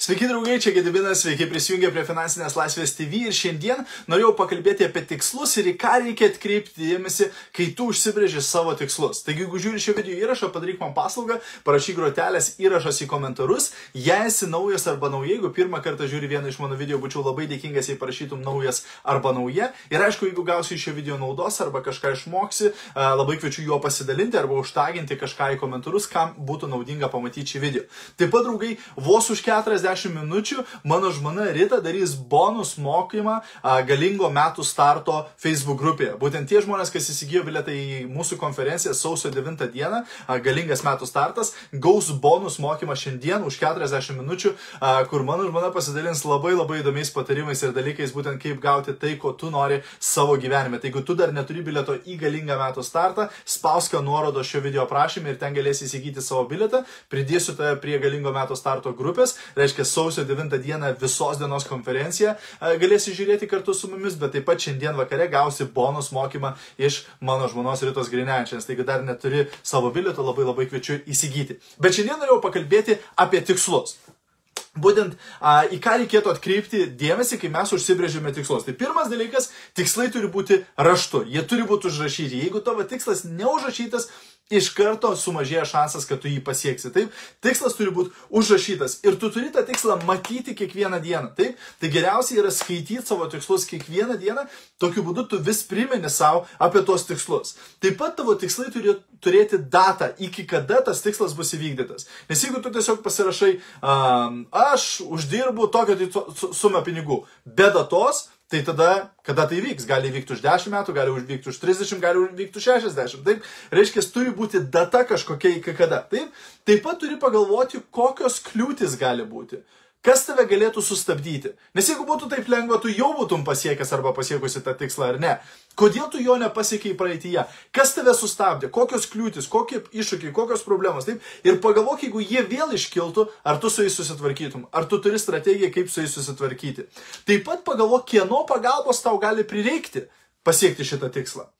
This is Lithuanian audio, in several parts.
Sveiki draugai, čia Gedibinas, sveiki prisijungę prie Finansinės laisvės TV ir šiandien norėjau pakalbėti apie tikslus ir į ką reikia atkreipti dėmesį, kai tu užsibrėži savo tikslus. Taigi, jeigu žiūri šio video įrašą, padaryk man paslaugą, parašyk grotelės įrašas į komentarus. Jei esi naujas arba nauja, jeigu pirmą kartą žiūri vieną iš mano video, būčiau labai dėkingas, jei parašytum naujas arba nauja. Ir aišku, jeigu gausi iš šio video naudos arba kažką išmoksi, labai kviečiu juo pasidalinti arba užtaginti kažką į komentarus, kam būtų naudinga pamatyti šį video. Taip pat, draugai, vos už 40 minučių mano žmona Rita darys bonus mokymą a, galingo metų starto Facebook grupėje. Būtent tie žmonės, kas įsigijo bilietą į mūsų konferenciją sausio 9 dieną, a, galingas metų startas, gaus bonus mokymą šiandien už 40 minučių, a, kur mano žmona pasidalins labai labai įdomiais patarimais ir dalykais, būtent kaip gauti tai, ko tu nori savo gyvenime. Tai jeigu tu dar neturi bilieto į galingą metų startą, spausk nuorodo šio video aprašymę ir ten galėsi įsigyti savo bilietą, pridėsiu tave prie galingo metų starto grupės, reiškia sausio 9 dieną visos dienos konferenciją galėsi žiūrėti kartu su mumis, bet taip pat šiandien vakare gausi bonus mokymą iš mano žmonos Rytos Grinevičianės. Taigi dar neturi savo bilieto, labai labai kviečiu įsigyti. Bet šiandien norėjau pakalbėti apie tikslus. Būtent a, į ką reikėtų atkreipti dėmesį, kai mes užsibrėžėme tikslus. Tai pirmas dalykas, tikslai turi būti raštu, jie turi būti užrašyti. Jeigu tavo tikslas neužrašytas, iš karto sumažėja šansas, kad tu jį pasieksi. Taip, tikslas turi būti užrašytas ir tu turi tą tikslą matyti kiekvieną dieną. Taip, tai geriausia yra skaityti savo tikslus kiekvieną dieną, tokiu būdu tu vis primeni savo apie tuos tikslus. Taip pat tavo tikslai turi turėti datą, iki kada tas tikslas bus įvykdytas. Nes jeigu tu tiesiog pasirašai, um, aš uždirbu tokią tai sumą pinigų, be datos, Tai tada, kada tai vyks, gali vykti už 10 metų, gali vykti už 30, gali vykti už 60. Taip, reiškia, turi būti data kažkokia iki kada. Taip, taip pat turi pagalvoti, kokios kliūtis gali būti. Kas tave galėtų sustabdyti? Nes jeigu būtų taip lengva, tu jau būtum pasiekęs arba pasiekusi tą tikslą ar ne. Kodėl tu jo nepasiekiai praeitįje? Kas tave sustabdė? Kokios kliūtis, kokie iššūkiai, kokios problemos? Taip? Ir pagalvok, jeigu jie vėl iškiltų, ar tu su jais susitvarkytum, ar tu turi strategiją, kaip su jais susitvarkyti. Taip pat pagalvok, kieno pagalbos tau gali prireikti pasiekti šitą tikslą.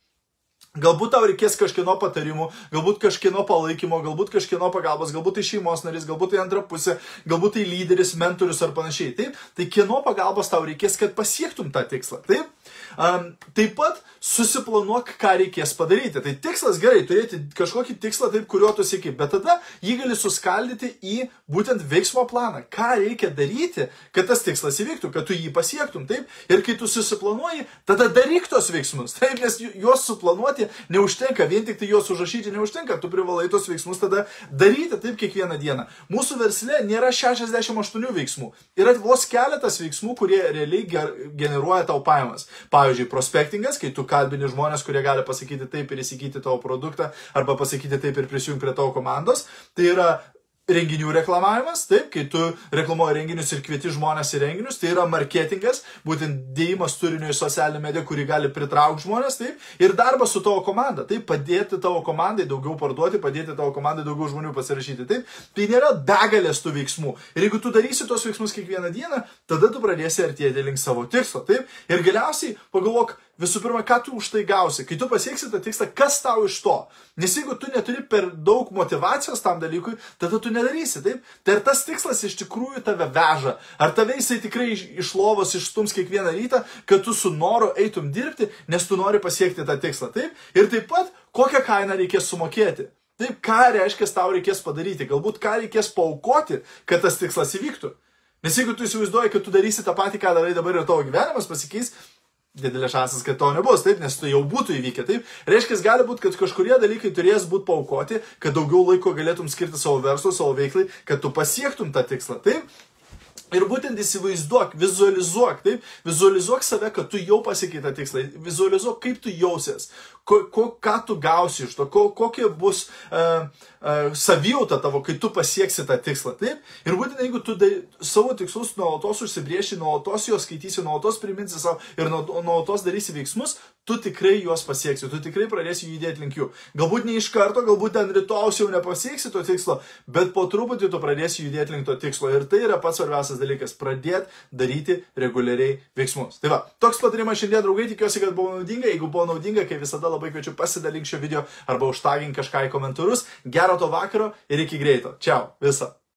Galbūt tau reikės kažkieno patarimų, galbūt kažkieno palaikymo, galbūt kažkieno pagalbos, galbūt tai šeimos narys, galbūt tai antra pusė, galbūt tai lyderis, mentorius ar panašiai. Taip, tai kieno pagalbos tau reikės, kad pasiektum tą tikslą. Taip, um, taip pat susiplanuok, ką reikės padaryti. Tai tikslas gerai, turėti kažkokį tikslą, taip, kurio tu sieki, bet tada jį gali suskaldyti į būtent veiksmo planą. Ką reikia daryti, kad tas tikslas įvyktų, kad tu jį pasiektum. Taip, ir kai tu susiplanuoji, tada daryk tos veiksmus. Taip, nes juos suplanuoti daryti neužtenka, vien tik tai juos užrašyti neužtenka, tu privalai tos veiksmus tada daryti taip kiekvieną dieną. Mūsų versle nėra 68 veiksmų, yra vos keletas veiksmų, kurie realiai generuoja tau pajamas. Pavyzdžiui, prospektingas, kai tu kalbini žmonės, kurie gali pasakyti taip ir įsigyti tavo produktą, arba pasakyti taip ir prisijungti prie tavo komandos. Tai yra renginių reklamavimas, taip, kai tu reklamuoji renginius ir kvieti žmonės į renginius, tai yra marketingas, būtent dėjimas turinio į socialinę mediją, kurį gali pritraukti žmonės, taip, ir darbas su tavo komanda, taip, padėti tavo komandai daugiau parduoti, padėti tavo komandai daugiau žmonių pasirašyti, taip, tai nėra begalės tų veiksmų. Ir jeigu tu darysi tos veiksmus kiekvieną dieną, tada tu pradėsi artėti link savo tikslo, taip, ir galiausiai pagalvok, Visų pirma, ką tu už tai gausi? Kai tu pasieksi tą tikslą, kas tau iš to? Nes jeigu tu neturi per daug motivacijos tam dalykui, tada tu nedarysi, taip? Tai ar tas tikslas iš tikrųjų tave veža? Ar tave jisai tikrai iš, lovos išstums kiekvieną rytą, kad tu su noru eitum dirbti, nes tu nori pasiekti tą tikslą, taip? Ir taip pat, kokią kainą reikės sumokėti? Taip, ką reiškia tau reikės padaryti? Galbūt ką reikės paukoti, kad tas tikslas įvyktų? Nes jeigu tu įsivaizduoji, kad tu darysi tą patį, ką darai dabar ir tavo gyvenimas pasikeis, didelė šansas, kad to nebus, taip, nes tai jau būtų įvykę, taip. Reiškia, gali būti, kad kažkurie dalykai turės būti paukoti, kad daugiau laiko galėtum skirti savo verslui, savo veiklai, kad tu pasiektum tą tikslą, taip. Ir būtent įsivaizduok, vizualizuok, taip, vizualizuok save, kad tu jau pasiekai tą tikslą, vizualizuok, kaip tu jausies, ko, ko, ką tu gausi iš to, ko, kokia bus uh, uh, savijauta tavo, kai tu pasieksi tą tikslą. Taip? Ir būtent jeigu tu dai, savo tikslus nuolatos užsibrieši, nuolatos juos skaitysi, nuolatos priminsi savo ir nuolatos darysi veiksmus, tu tikrai juos pasieksi, tu tikrai pradėsi judėti link jų. Galbūt ne iš karto, galbūt ten rytojus jau nepasieksi to tikslo, bet po truputį tu pradėsi judėti link to tikslo. Ir tai yra pats svarbiausias dalykas - pradėti daryti reguliariai veiksmus. Tai va, toks patarimas šiandien, draugai, tikiuosi, kad buvo naudinga. Jeigu buvo naudinga, kaip visada labai kviečiu pasidalink šio video arba užtagink kažką į komentarus. Gero to vakaro ir iki greito. Čiau, visą.